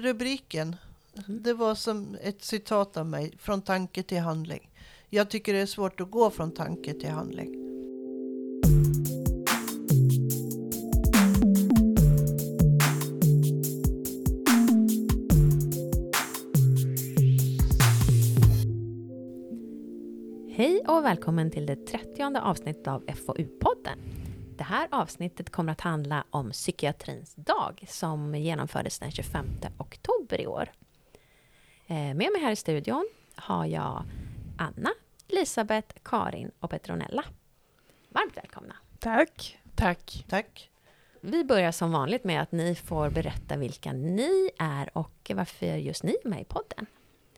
rubriken. Det var som ett citat av mig, från tanke till handling. Jag tycker det är svårt att gå från tanke till handling. Hej och välkommen till det 30 avsnittet av FoU-podden. Det här avsnittet kommer att handla om psykiatrins dag som genomfördes den 25 oktober i år. Eh, med mig här i studion har jag Anna, Elisabeth, Karin och Petronella. Varmt välkomna! Tack! Tack! Tack! Vi börjar som vanligt med att ni får berätta vilka ni är och varför just ni är med i podden.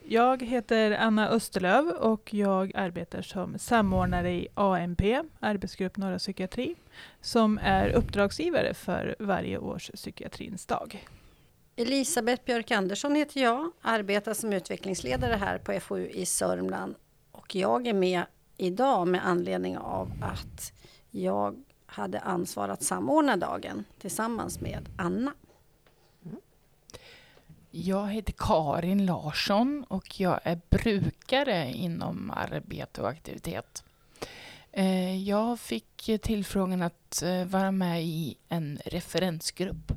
Jag heter Anna Österlöv och jag arbetar som samordnare i AMP, Arbetsgrupp Norra Psykiatri, som är uppdragsgivare för varje års psykiatrins dag. Elisabeth Björk Andersson heter jag, arbetar som utvecklingsledare här på FoU i Sörmland. Och jag är med idag med anledning av att jag hade ansvar att samordna dagen tillsammans med Anna. Jag heter Karin Larsson och jag är brukare inom arbete och aktivitet. Eh, jag fick tillfrågan att eh, vara med i en referensgrupp.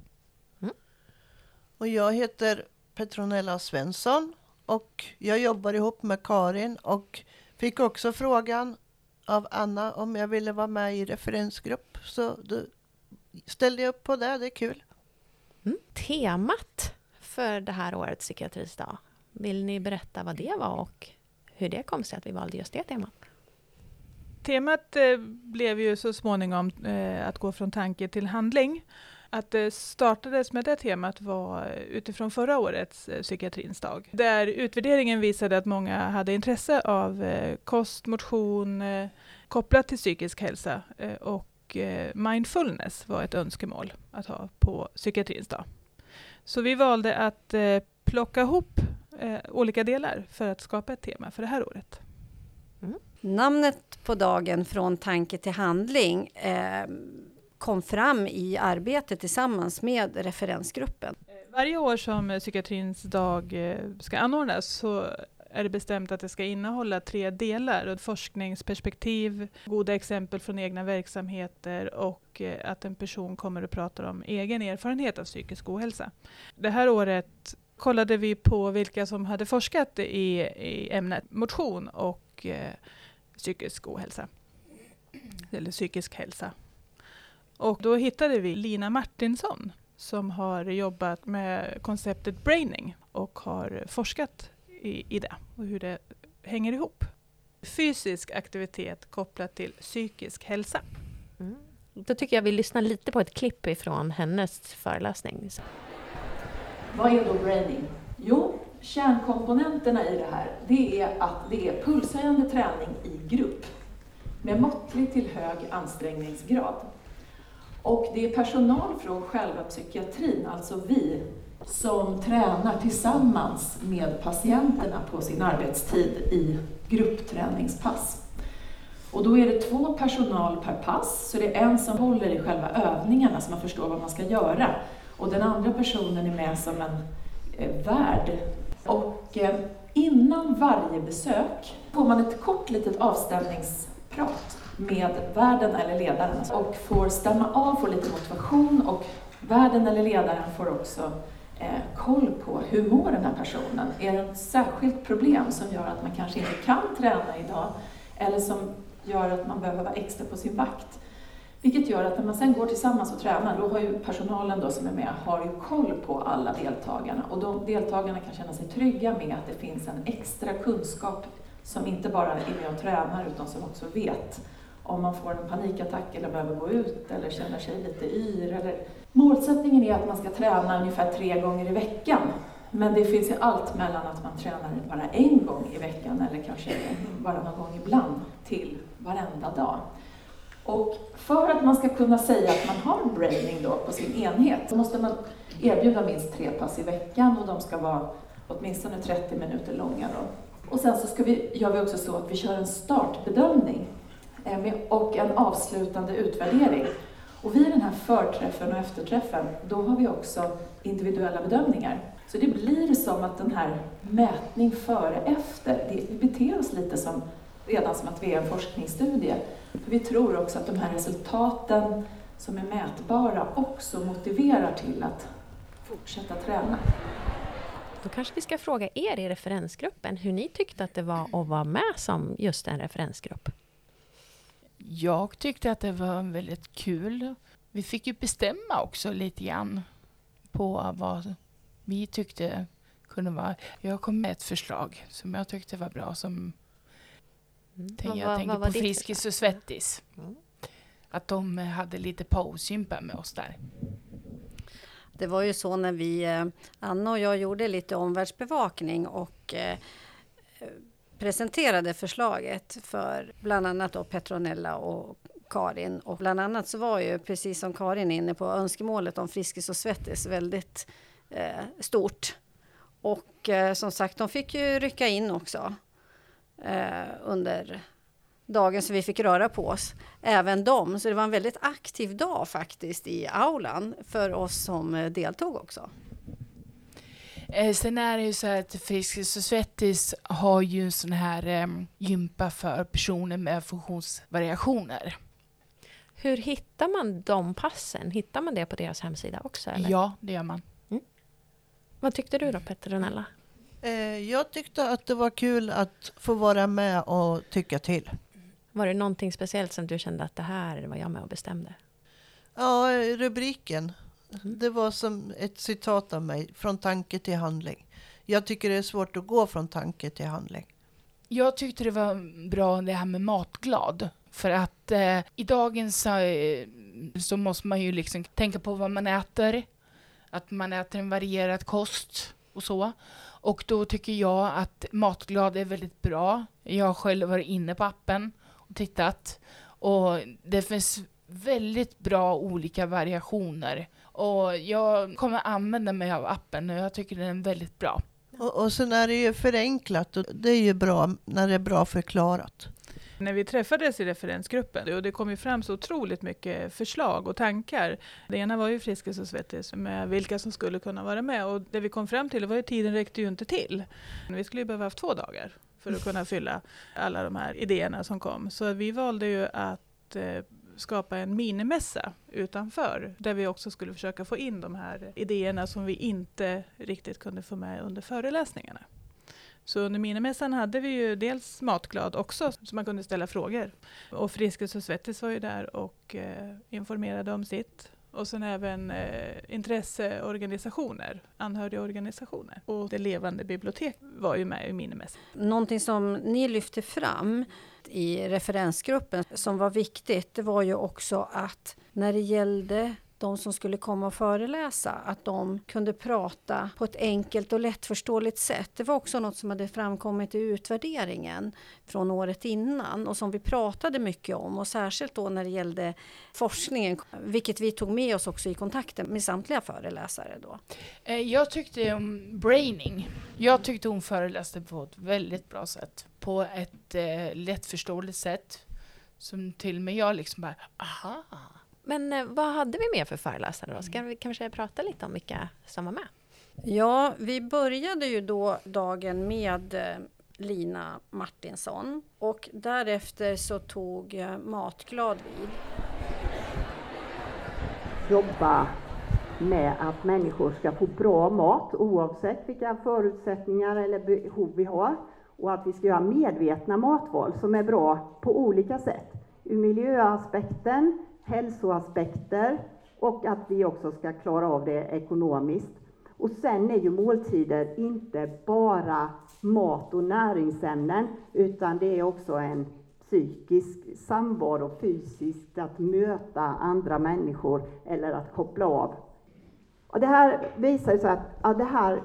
Och jag heter Petronella Svensson och jag jobbar ihop med Karin och fick också frågan av Anna om jag ville vara med i referensgrupp. Så då ställde jag upp på det, det är kul. Mm. Temat för det här årets psykiatrins dag, vill ni berätta vad det var och hur det kom sig att vi valde just det temat? Temat eh, blev ju så småningom eh, att gå från tanke till handling. Att det startades med det temat var eh, utifrån förra årets psykiatrins dag. Där utvärderingen visade att många hade intresse av kost, motion kopplat till psykisk hälsa och mindfulness var ett önskemål att ha på psykiatrins dag. Så vi valde att eh, plocka ihop olika delar för att skapa ett tema för det här året. Namnet på dagen Från tanke till handling eh, kom fram i arbetet tillsammans med referensgruppen. Varje år som psykiatrins dag eh, ska anordnas så är det bestämt att det ska innehålla tre delar. Ett forskningsperspektiv, goda exempel från egna verksamheter och eh, att en person kommer och pratar om egen erfarenhet av psykisk ohälsa. Det här året kollade vi på vilka som hade forskat i, i ämnet motion och eh, psykisk ohälsa. Eller psykisk hälsa. Och då hittade vi Lina Martinsson som har jobbat med konceptet braining och har forskat i, i det och hur det hänger ihop. Fysisk aktivitet kopplat till psykisk hälsa. Mm. Då tycker jag vi lyssnar lite på ett klipp ifrån hennes föreläsning. Vad är då braining? Jo, kärnkomponenterna i det här det är att det är pulshöjande träning i grupp med måttlig till hög ansträngningsgrad. Och det är personal från själva psykiatrin, alltså vi, som tränar tillsammans med patienterna på sin arbetstid i gruppträningspass. Och då är det två personal per pass, så det är en som håller i själva övningarna så man förstår vad man ska göra. Och den andra personen är med som en eh, värd. Och eh, innan varje besök får man ett kort litet avstämningsprat med värden eller ledaren och får stämma av, får lite motivation och värden eller ledaren får också Eh, koll på hur mår den här personen? Är det ett särskilt problem som gör att man kanske inte kan träna idag eller som gör att man behöver vara extra på sin vakt? Vilket gör att när man sen går tillsammans och tränar, då har ju personalen då som är med har ju koll på alla deltagarna och de deltagarna kan känna sig trygga med att det finns en extra kunskap som inte bara är med och tränar utan som också vet om man får en panikattack eller behöver gå ut eller känner sig lite yr. Eller... Målsättningen är att man ska träna ungefär tre gånger i veckan. Men det finns ju allt mellan att man tränar bara en gång i veckan eller kanske bara någon gång ibland till varenda dag. Och för att man ska kunna säga att man har braining då på sin enhet så måste man erbjuda minst tre pass i veckan och de ska vara åtminstone 30 minuter långa. Då. Och sen så ska vi, gör vi också så att vi kör en startbedömning eh, och en avslutande utvärdering. Och vid den här förträffen och efterträffen, då har vi också individuella bedömningar. Så det blir som att den här mätning före-efter, vi beter oss lite som redan som att vi är en forskningsstudie. För vi tror också att de här resultaten som är mätbara också motiverar till att fortsätta träna. Då kanske vi ska fråga er i referensgruppen hur ni tyckte att det var att vara med som just en referensgrupp. Jag tyckte att det var väldigt kul. Vi fick ju bestämma också lite grann på vad vi tyckte kunde vara... Jag kom med ett förslag som jag tyckte var bra som Mm. jag Vad- tänker vad på Friskis och Svettis. Mm. Att de hade lite pausgympa med oss där. Det var ju så när vi, eh, Anna och jag gjorde lite omvärldsbevakning och eh, presenterade förslaget för bland annat då Petronella och Karin. Och bland annat så var ju, precis som Karin är inne på, önskemålet om Friskis och Svettis väldigt eh, stort. Och eh, som sagt, de fick ju rycka in också eh, under dagen så vi fick röra på oss. Även de. Så det var en väldigt aktiv dag faktiskt i aulan för oss som eh, deltog också. Eh, sen är det ju så här att Friskis och Svettis har ju en sån här eh, gympa för personer med funktionsvariationer. Hur hittar man de passen? Hittar man det på deras hemsida också? Eller? Ja, det gör man. Vad tyckte du då Petronella? Eh, jag tyckte att det var kul att få vara med och tycka till. Var det någonting speciellt som du kände att det här var jag med och bestämde? Ja, rubriken. Det var som ett citat av mig, från tanke till handling. Jag tycker det är svårt att gå från tanke till handling. Jag tyckte det var bra det här med matglad. För att eh, i dagens eh, så måste man ju liksom tänka på vad man äter. Att man äter en varierad kost och så. Och då tycker jag att matglad är väldigt bra. Jag har själv varit inne på appen och tittat. Och det finns väldigt bra olika variationer. Och jag kommer använda mig av appen och jag tycker den är väldigt bra. Och, och sen är det ju förenklat och det är ju bra när det är bra förklarat. När vi träffades i referensgruppen, och det kom ju fram så otroligt mycket förslag och tankar. Det ena var ju Friskis och Svettis med vilka som skulle kunna vara med. Och det vi kom fram till var ju tiden räckte ju inte till. Vi skulle ju behöva haft två dagar för att kunna fylla alla de här idéerna som kom. Så vi valde ju att eh, skapa en minimässa utanför där vi också skulle försöka få in de här idéerna som vi inte riktigt kunde få med under föreläsningarna. Så under minimässan hade vi ju dels Matglad också, så man kunde ställa frågor. Och Friskis och Svettis var ju där och eh, informerade om sitt. Och sen även eh, intresseorganisationer, anhörigorganisationer. Och det levande bibliotek var ju med i minimässan. Någonting som ni lyfte fram i referensgruppen som var viktigt, det var ju också att när det gällde de som skulle komma och föreläsa, att de kunde prata på ett enkelt och lättförståeligt sätt. Det var också något som hade framkommit i utvärderingen från året innan och som vi pratade mycket om och särskilt då när det gällde forskningen, vilket vi tog med oss också i kontakten med samtliga föreläsare då. Eh, jag tyckte om Braining. Jag tyckte hon föreläste på ett väldigt bra sätt. På ett eh, lättförståeligt sätt. Som till och med jag liksom bara, aha. Men eh, vad hade vi mer för föreläsare då? Ska vi kanske prata lite om vilka som var med? Ja, vi började ju då dagen med eh, Lina Martinsson och därefter så tog eh, Matglad vid. jobba med att människor ska få bra mat oavsett vilka förutsättningar eller behov vi har och att vi ska göra medvetna matval som är bra på olika sätt. Ur miljöaspekten, hälsoaspekter och att vi också ska klara av det ekonomiskt. Och sen är ju måltider inte bara mat och näringsämnen utan det är också en psykisk samvaro, fysiskt, att möta andra människor eller att koppla av. Och det här visar ju så att ja, det, här,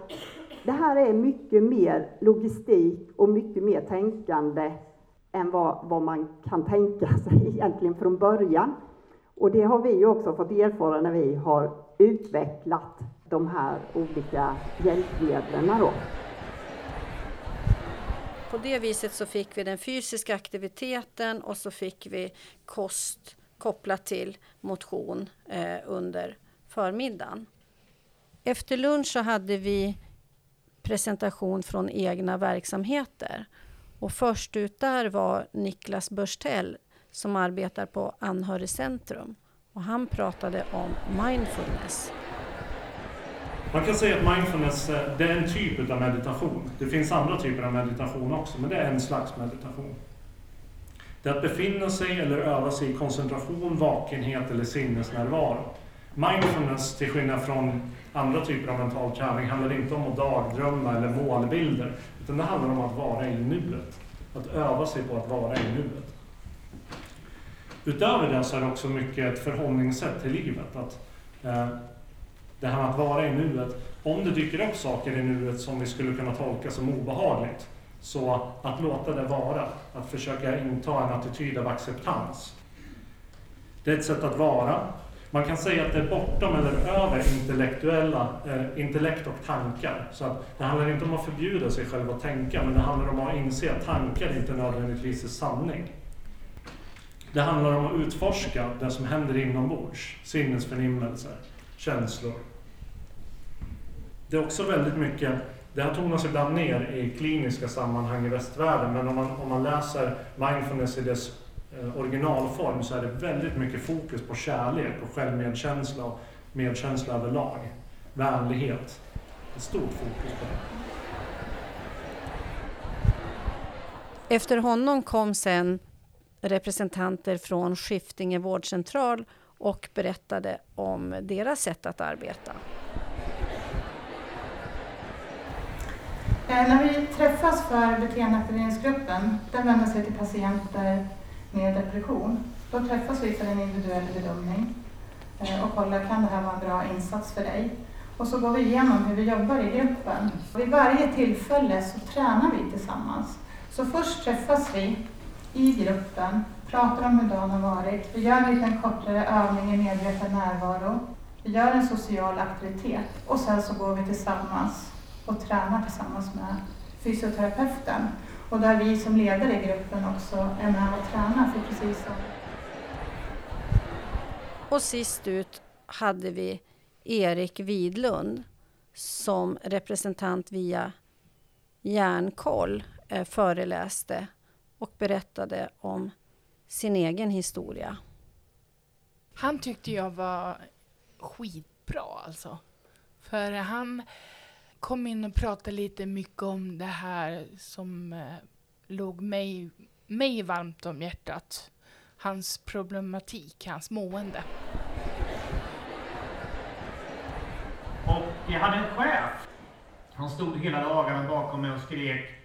det här är mycket mer logistik och mycket mer tänkande än vad, vad man kan tänka sig egentligen från början. Och det har vi ju också fått erfara när vi har utvecklat de här olika hjälpmedlen. Då. På det viset så fick vi den fysiska aktiviteten och så fick vi kost kopplat till motion eh, under förmiddagen. Efter lunch så hade vi presentation från egna verksamheter. Och först ut där var Niklas Börstell som arbetar på Anhörigcentrum. Och han pratade om mindfulness. Man kan säga att mindfulness eh, det är en typ av meditation. Det finns andra typer av meditation också, men det är en slags meditation. Det är att befinna sig eller öva sig i koncentration, vakenhet eller sinnesnärvaro. Mindfulness, till skillnad från andra typer av mental träning, handlar inte om att dagdrömma eller målbilder, utan det handlar om att vara i nuet. Att öva sig på att vara i nuet. Utöver det så är det också mycket ett förhållningssätt till livet. Att, eh, det här med att vara i nuet. Om det dyker upp saker i nuet som vi skulle kunna tolka som obehagligt, så att låta det vara. Att försöka inta en attityd av acceptans. Det är ett sätt att vara. Man kan säga att det är bortom eller över intellektuella, eh, intellekt och tankar. Så att det handlar inte om att förbjuda sig själv att tänka, men det handlar om att inse att tankar inte nödvändigtvis är sanning. Det handlar om att utforska det som händer inombords, sinnesförnimmelser, känslor. Det är också väldigt mycket, det här tonas ibland ner i kliniska sammanhang i västvärlden, men om man, om man läser mindfulness i dess eh, originalform så är det väldigt mycket fokus på kärlek och självmedkänsla och medkänsla överlag. Vänlighet. Ett stort fokus på det. Efter honom kom sen representanter från Skiftinge vårdcentral och berättade om deras sätt att arbeta. Eh, när vi träffas för beteendeaktiveringsgruppen, den vänder sig till patienter med depression. Då träffas vi för en individuell bedömning eh, och kollar, kan det här vara en bra insats för dig? Och så går vi igenom hur vi jobbar i gruppen. Vid varje tillfälle så tränar vi tillsammans. Så först träffas vi i gruppen, pratar om hur dagen har varit. Vi gör en liten kortare övning i medveten närvaro. Vi gör en social aktivitet och sen så går vi tillsammans och tränar tillsammans med fysioterapeuten. Och där vi som ledare i gruppen också är med och tränar. För precis som... Och sist ut hade vi Erik Widlund som representant via Järnkoll eh, föreläste och berättade om sin egen historia. Han tyckte jag var skitbra alltså. För han kom in och pratade lite mycket om det här som eh, låg mig, mig varmt om hjärtat. Hans problematik, hans mående. Och jag hade en chef. Han stod hela dagarna bakom mig och skrek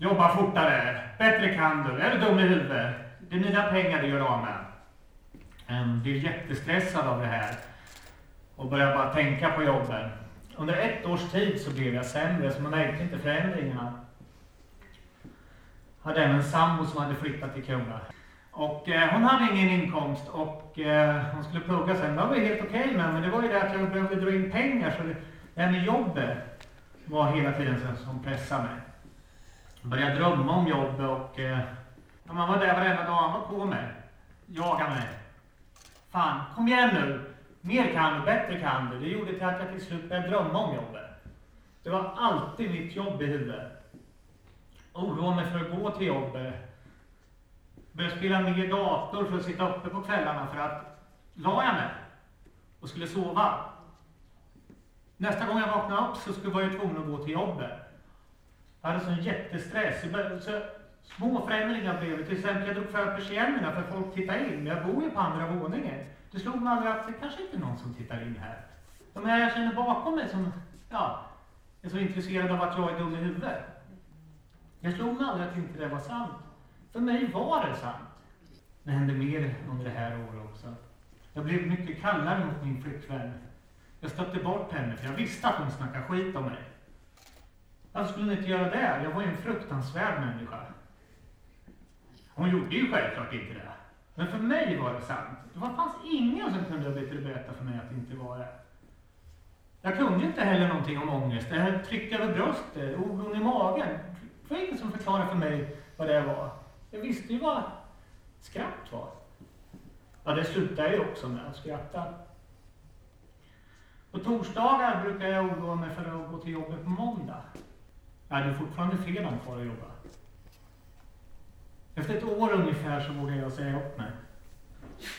Jobba fortare, bättre kan du, är du dum i huvudet? Det är mina pengar du gör av med. Ehm, um, blir jättestressad av det här och börjar bara tänka på jobben. Under ett års tid så blev jag sämre, så man märkte inte förändringarna. Hade även en sambo som hade flyttat till Kumla. Och eh, hon hade ingen inkomst och eh, hon skulle plugga sen. Det var helt okej okay med, men det var ju det att jag behövde dra in pengar. Så det, det här med jobbet var hela tiden som pressade mig. Jag började drömma om jobbet och eh, man var där varenda dag. Han var på mig. Jagade mig. Fan, kom igen nu! Mer kan du, bättre kan du. Det gjorde till att jag till slut började drömma om jobbet. Det var alltid mitt jobb i huvudet. Oroa mig för att gå till jobbet. Började spela mer dator för att sitta uppe på kvällarna för att la jag mig och skulle sova. Nästa gång jag vaknade upp så skulle jag tvungen att gå till jobbet. Jag hade sån jättestress. Så små förändringar blev det. Till exempel jag drog för persiennerna för folk tittade in. Men jag bor ju på andra våningen. Det slog mig aldrig att det kanske inte är någon som tittar in här. De här jag känner bakom mig som ja, är så intresserade av att jag är dum i huvudet. Det slog mig aldrig att inte det var sant. För mig var det sant. Det hände mer under det här året också. Jag blev mycket kallare mot min flickvän. Jag stötte bort henne för jag visste att hon snackade skit om mig. Varför skulle hon inte göra det? Jag var ju en fruktansvärd människa. Hon gjorde ju självklart inte det. Men för mig var det sant. Det fanns ingen som kunde berätta för mig att det inte var det. Jag kunde inte heller någonting om ångest. Det här tryck över bröstet, oron i magen. Det var ingen som förklarade för mig vad det var. Jag visste ju vad skratt var. Ja, det slutade jag ju också med att skratta. På torsdagar brukar jag oroa mig för att gå till jobbet på måndag. Jag hade fortfarande fredag kvar att jobba. Efter ett år ungefär så vågade jag säga upp mig.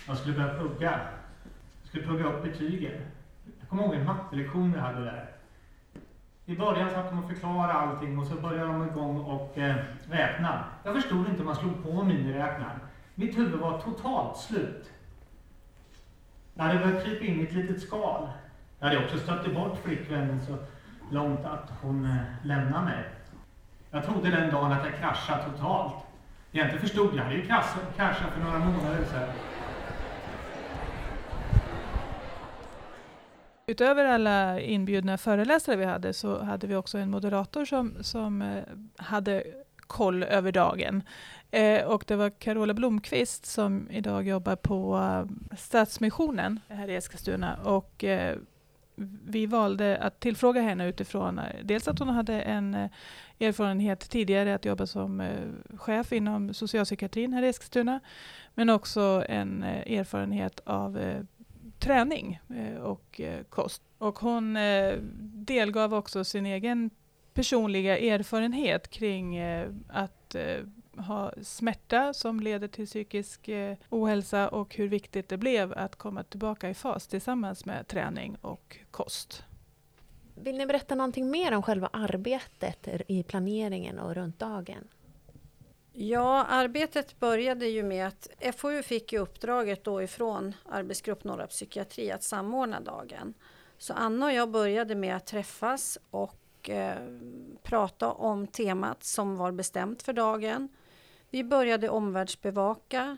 Jag skulle börja plugga. Jag skulle plugga upp betygen. Jag kommer ihåg en mattelektion vi hade där. I början satt de och förklarade allting och så började de igång och eh, räkna. Jag förstod inte hur man slog på miniräknaren. Mitt huvud var totalt slut. Jag hade börjat krypa in i ett litet skal. Jag hade också stött bort flickvännen så långt att hon eh, lämnade mig. Jag trodde den dagen att jag kraschade totalt. Egentligen förstod jag, jag hade ju kraschat för några månader sedan. Utöver alla inbjudna föreläsare vi hade så hade vi också en moderator som, som eh, hade koll över dagen. Eh, och det var Carola Blomqvist som idag jobbar på eh, Stadsmissionen här i Eskilstuna. Och, eh, vi valde att tillfråga henne utifrån eh, dels att hon hade en eh, erfarenhet tidigare att jobba som eh, chef inom socialpsykiatrin här i Eskilstuna, men också en erfarenhet av träning och kost. Och hon delgav också sin egen personliga erfarenhet kring att ha smärta som leder till psykisk ohälsa och hur viktigt det blev att komma tillbaka i fas tillsammans med träning och kost. Vill ni berätta någonting mer om själva arbetet i planeringen och runt dagen? Ja, arbetet började ju med att FoU fick ju uppdraget då ifrån arbetsgrupp Norra Psykiatri att samordna dagen. Så Anna och jag började med att träffas och eh, prata om temat som var bestämt för dagen. Vi började omvärldsbevaka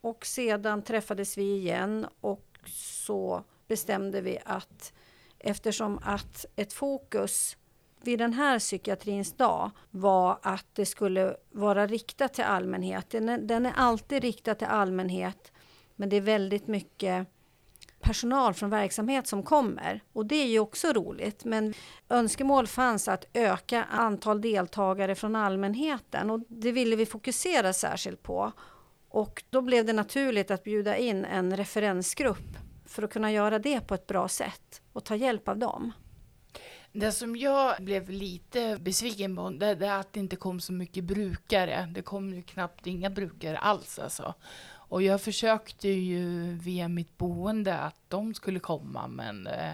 och sedan träffades vi igen och så bestämde vi att eftersom att ett fokus vid den här psykiatrins dag var att det skulle vara riktat till allmänheten. Den är alltid riktad till allmänhet men det är väldigt mycket personal från verksamhet som kommer. Och det är ju också roligt. Men önskemål fanns att öka antal deltagare från allmänheten och det ville vi fokusera särskilt på. Och då blev det naturligt att bjuda in en referensgrupp för att kunna göra det på ett bra sätt och ta hjälp av dem. Det som jag blev lite besviken på, det är att det inte kom så mycket brukare. Det kom ju knappt inga brukare alls alltså. Och jag försökte ju via mitt boende att de skulle komma, men eh,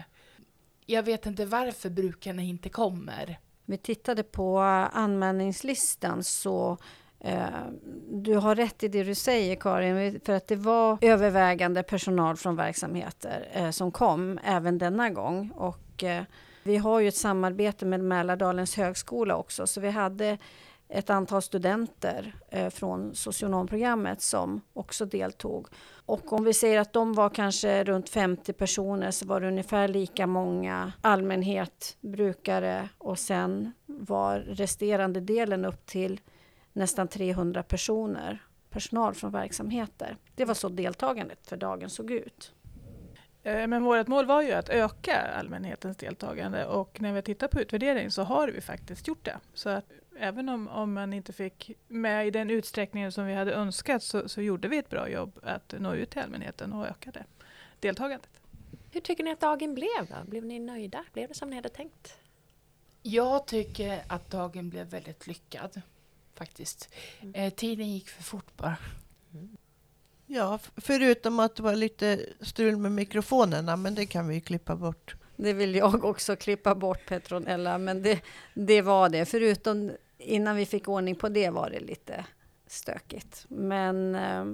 jag vet inte varför brukarna inte kommer. Vi tittade på anmälningslistan så eh, du har rätt i det du säger Karin, för att det var övervägande personal från verksamheter eh, som kom även denna gång. Och, vi har ju ett samarbete med Mälardalens högskola också, så vi hade ett antal studenter eh, från socionomprogrammet som också deltog. Och om vi säger att de var kanske runt 50 personer så var det ungefär lika många allmänhet, brukare och sen var resterande delen upp till nästan 300 personer, personal från verksamheter. Det var så deltagandet för dagen såg ut. Eh, men vårt mål var ju att öka allmänhetens deltagande och när vi tittar på utvärdering så har vi faktiskt gjort det. Så att även om, om man inte fick med i den utsträckningen som vi hade önskat så, så gjorde vi ett bra jobb att nå ut till allmänheten och ökade deltagandet. Hur tycker ni att dagen blev? Då? Blev ni nöjda? Blev det som ni hade tänkt? Jag tycker att dagen blev väldigt lyckad faktiskt. Mm. Eh, tiden gick för fort bara. Mm. Ja, förutom att det var lite strul med mikrofonerna, men det kan vi ju klippa bort. Det vill jag också klippa bort Petronella, men det, det var det. Förutom innan vi fick ordning på det var det lite stökigt. Men eh,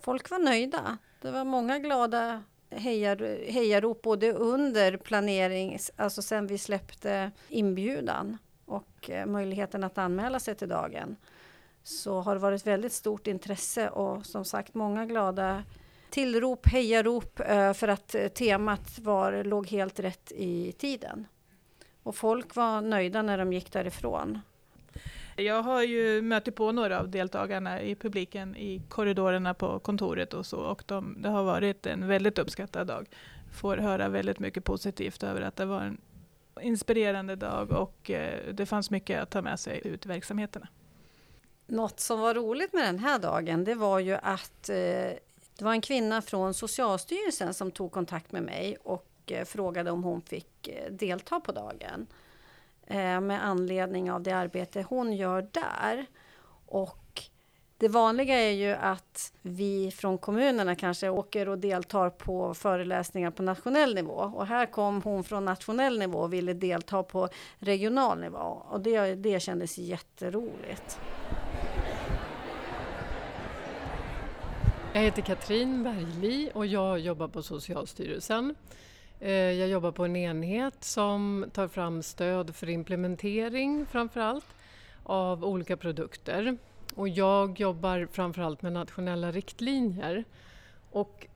folk var nöjda. Det var många glada hejar, hejarop både under planering, alltså sen vi släppte inbjudan och eh, möjligheten att anmäla sig till dagen så har det varit väldigt stort intresse och som sagt många glada tillrop, hejarop eh, för att eh, temat var, låg helt rätt i tiden. Och folk var nöjda när de gick därifrån. Jag har ju mött på några av deltagarna i publiken i korridorerna på kontoret och så och de, det har varit en väldigt uppskattad dag. Får höra väldigt mycket positivt över att det var en inspirerande dag och eh, det fanns mycket att ta med sig ut i verksamheterna. Något som var roligt med den här dagen, det var ju att eh, det var en kvinna från Socialstyrelsen som tog kontakt med mig och eh, frågade om hon fick delta på dagen. Eh, med anledning av det arbete hon gör där. Och det vanliga är ju att vi från kommunerna kanske åker och deltar på föreläsningar på nationell nivå. Och här kom hon från nationell nivå och ville delta på regional nivå. Och det, det kändes jätteroligt. Jag heter Katrin Bergli och jag jobbar på Socialstyrelsen. Eh, jag jobbar på en enhet som tar fram stöd för implementering framför allt av olika produkter. Och jag jobbar framförallt med nationella riktlinjer. Och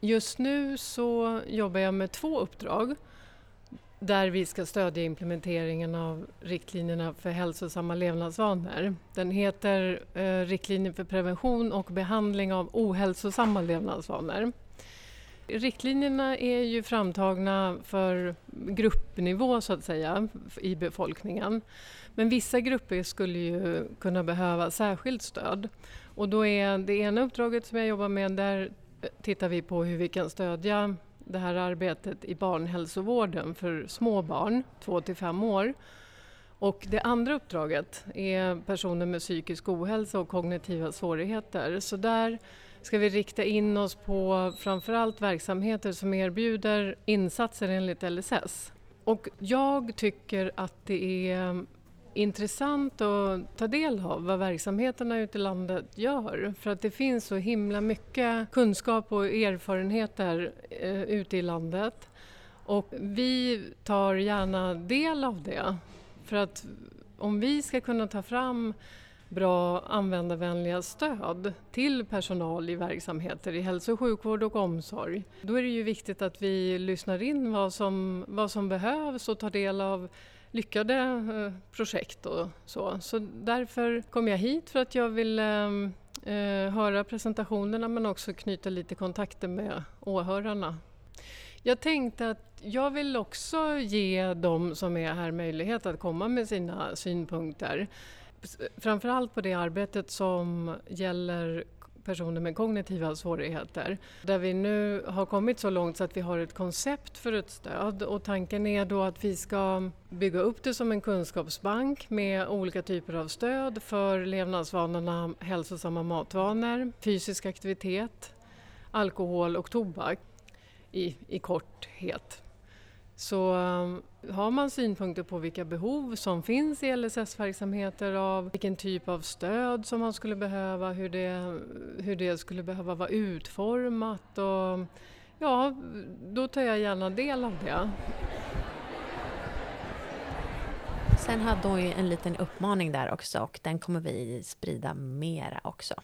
just nu så jobbar jag med två uppdrag där vi ska stödja implementeringen av riktlinjerna för hälsosamma levnadsvanor. Den heter eh, Riktlinjer för prevention och behandling av ohälsosamma levnadsvanor. Riktlinjerna är ju framtagna för gruppnivå så att säga i befolkningen. Men vissa grupper skulle ju kunna behöva särskilt stöd. Och då är det ena uppdraget som jag jobbar med, där tittar vi på hur vi kan stödja det här arbetet i barnhälsovården för små barn, 2 till 5 år. Och det andra uppdraget är personer med psykisk ohälsa och kognitiva svårigheter. Så där ska vi rikta in oss på framförallt verksamheter som erbjuder insatser enligt LSS. Och jag tycker att det är mm, intressant att ta del av vad verksamheterna ute i landet gör. För att det finns så himla mycket kunskap och erfarenheter eh, ute i landet. Och vi tar gärna del av det. För att om vi ska kunna ta fram bra användarvänliga stöd till personal i verksamheter i hälso och sjukvård och omsorg. Då är det ju viktigt att vi lyssnar in vad som, vad som behövs och tar del av lyckade eh, projekt och så. Så därför kom jag hit för att jag ville eh, eh, höra presentationerna men också knyta lite kontakter med åhörarna. Jag tänkte att jag vill också ge de som är här möjlighet att komma med sina synpunkter. Framförallt på det arbetet som gäller personer med kognitiva svårigheter. Där vi nu har kommit så långt så att vi har ett koncept för ett stöd och tanken är då att vi ska bygga upp det som en kunskapsbank med olika typer av stöd för levnadsvanorna hälsosamma matvanor, fysisk aktivitet, alkohol och tobak i, i korthet. Så um, har man synpunkter på vilka behov som finns i LSS-verksamheter av vilken typ av stöd som man skulle behöva, hur det, hur det skulle behöva vara utformat och ja, då tar jag gärna del av det. Sen hade hon ju en liten uppmaning där också och den kommer vi sprida mera också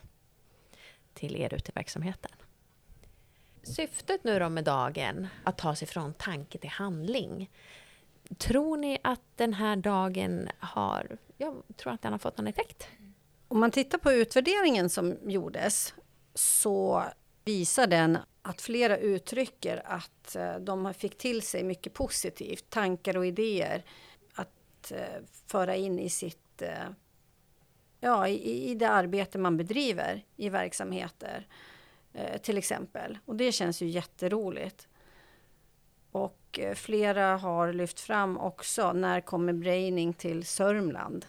till er ute i verksamheten. Syftet nu då med dagen, att ta sig från tanke till handling. Tror ni att den här dagen har, jag tror att den har fått någon effekt? Om man tittar på utvärderingen som gjordes så visar den att flera uttrycker att eh, de fick till sig mycket positivt, tankar och idéer att eh, föra in i sitt eh, ja, i, i det arbete man bedriver i verksamheter till exempel. Och det känns ju jätteroligt. Och eh, flera har lyft fram också, när kommer braining till Sörmland?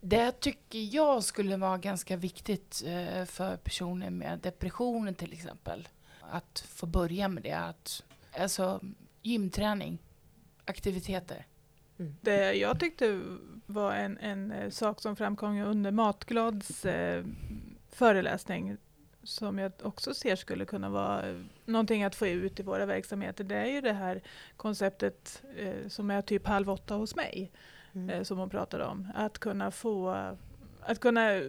Det tycker jag skulle vara ganska viktigt eh, för personer med depressioner till exempel. Att få börja med det. Att, alltså gymträning, aktiviteter. Mm. Det jag tyckte var en, en eh, sak som framkom under Matglads eh, föreläsning som jag också ser skulle kunna vara någonting att få ut i våra verksamheter, det är ju det här konceptet eh, som är typ halv åtta hos mig, mm. eh, som hon pratade om. Att kunna få att kunna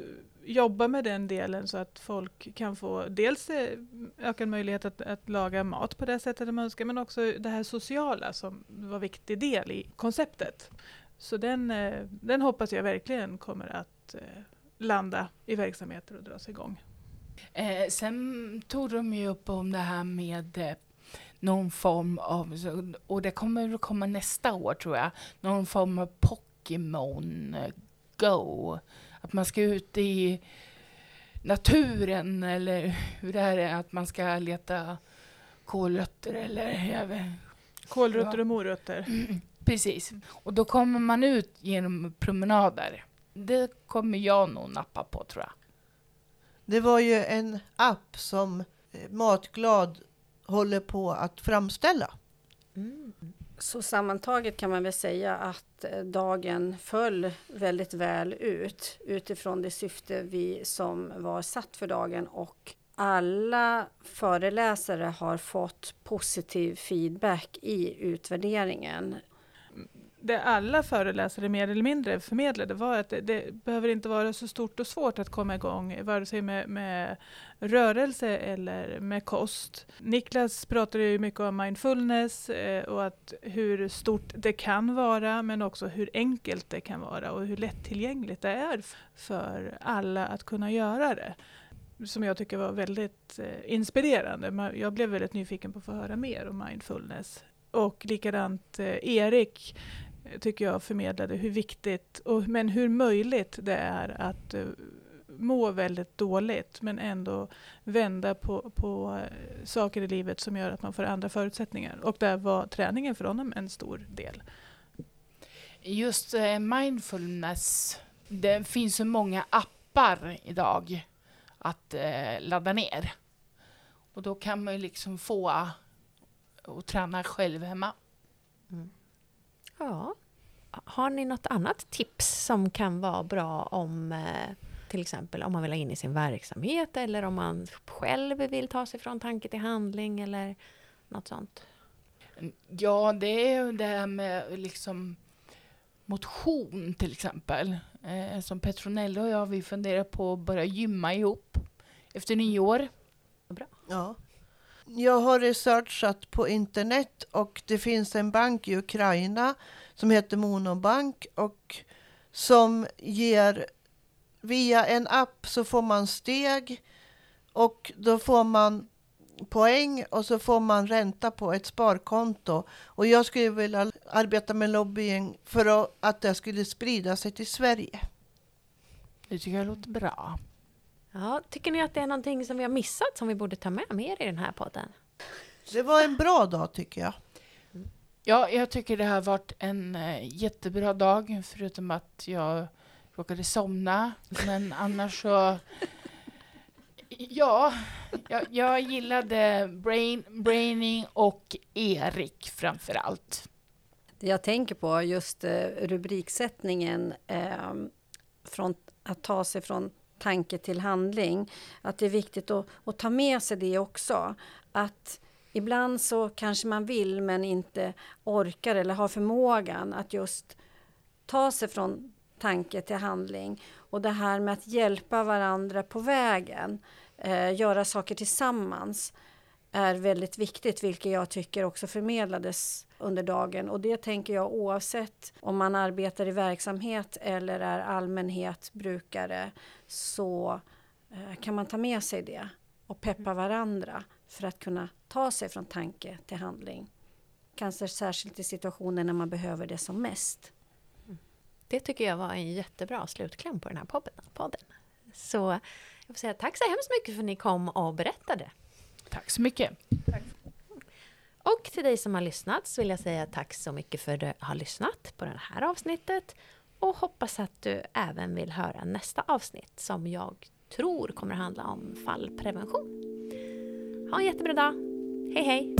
jobba med den delen så att folk kan få dels eh, ökad möjlighet att, att, laga mat på det sättet de önskar, men också det här sociala som var en viktig del i konceptet. Så den, eh, den hoppas jag verkligen kommer att eh, landa i verksamheter och dras igång. Eh, sen tog de ju upp om det här med eh, någon form av, och det kommer att komma nästa år tror jag, någon form av Pokémon Go. Att man ska ut i naturen eller hur det här är att man ska leta kålrötter eller jag vet, Kålrötter och morötter. Precis. Och då kommer man ut genom promenader. Det kommer jag nog nappa på tror jag. Det var ju en app som eh, Matglad håller på att framställa. Mm. Så sammantaget kan man väl säga att eh, dagen föll väldigt väl ut utifrån det syfte vi som var satt för dagen och alla föreläsare har fått positiv feedback i utvärderingen. Det alla föreläsare mer eller mindre förmedlade var att det, det behöver inte vara så stort och svårt att komma igång, vare sig med, med rörelse eller med kost. Niklas pratade ju mycket om mindfulness eh, och att hur stort det kan vara, men också hur enkelt det kan vara och hur lättillgängligt det är för alla att kunna göra det som jag tycker var väldigt eh, inspirerande. Jag blev väldigt nyfiken på att få höra mer om mindfulness. Och likadant eh, Erik tycker jag förmedlade hur viktigt, och, men hur möjligt det är att eh, må väldigt dåligt men ändå vända på, på eh, saker i livet som gör att man får andra förutsättningar. Och där var träningen för honom en stor del. Just eh, mindfulness, det finns så många appar idag att eh, ladda ner. Och då kan man ju liksom få och träna själv hemma. Ja. Har ni något annat tips som kan vara bra om eh, till exempel om man vill ha in i sin verksamhet eller om man själv vill ta sig från tanke till handling eller något sånt? Ja, det är ju det här med liksom motion till exempel. Eh, som Petronella och jag, vi funderar på att börja gymma ihop efter nyår. Ja. Jag har researchat på internet och det finns en bank i Ukraina som heter Monobank och som ger via en app så får man steg och då får man poäng och så får man ränta på ett sparkonto. Och jag skulle vilja arbeta med lobbying för att, det skulle sprida sig till Sverige. Det tycker jag låter bra. Ja, tycker ni att det är någonting som vi har missat som vi borde ta med mer i den här podden? Det var en bra dag tycker jag. Ja, jag tycker det har varit en eh, jättebra dag, förutom att jag råkade somna. Men annars så... Ja, jag, jag gillade brain, Braining och Erik framför allt. Det jag tänker på just eh, rubriksättningen eh, från att ta sig från tanke till handling. Att det är viktigt att, att ta med sig det också. Att ibland så kanske man vill men inte orkar eller har förmågan att just ta sig från tanke till handling. Och det här med att hjälpa varandra på vägen, eh, göra saker tillsammans är väldigt viktigt, vilket jag tycker också förmedlades under dagen. Och det tänker jag oavsett om man arbetar i verksamhet eller är allmänhet, brukare, så eh, kan man ta med sig det och peppa varandra för att kunna ta sig från tanke till handling. Kanske särskilt i situationer när man behöver det som mest. Det tycker jag var en jättebra slutkläm på den här podden. podden. Så jag får säga tack så hemskt mycket för att ni kom och berättade. Tack så mycket. Och till dig som har lyssnat så vill jag säga tack så mycket för att du har lyssnat på det här avsnittet och hoppas att du även vill höra nästa avsnitt som jag tror kommer handla om fallprevention. Ha en jättebra dag. Hej hej!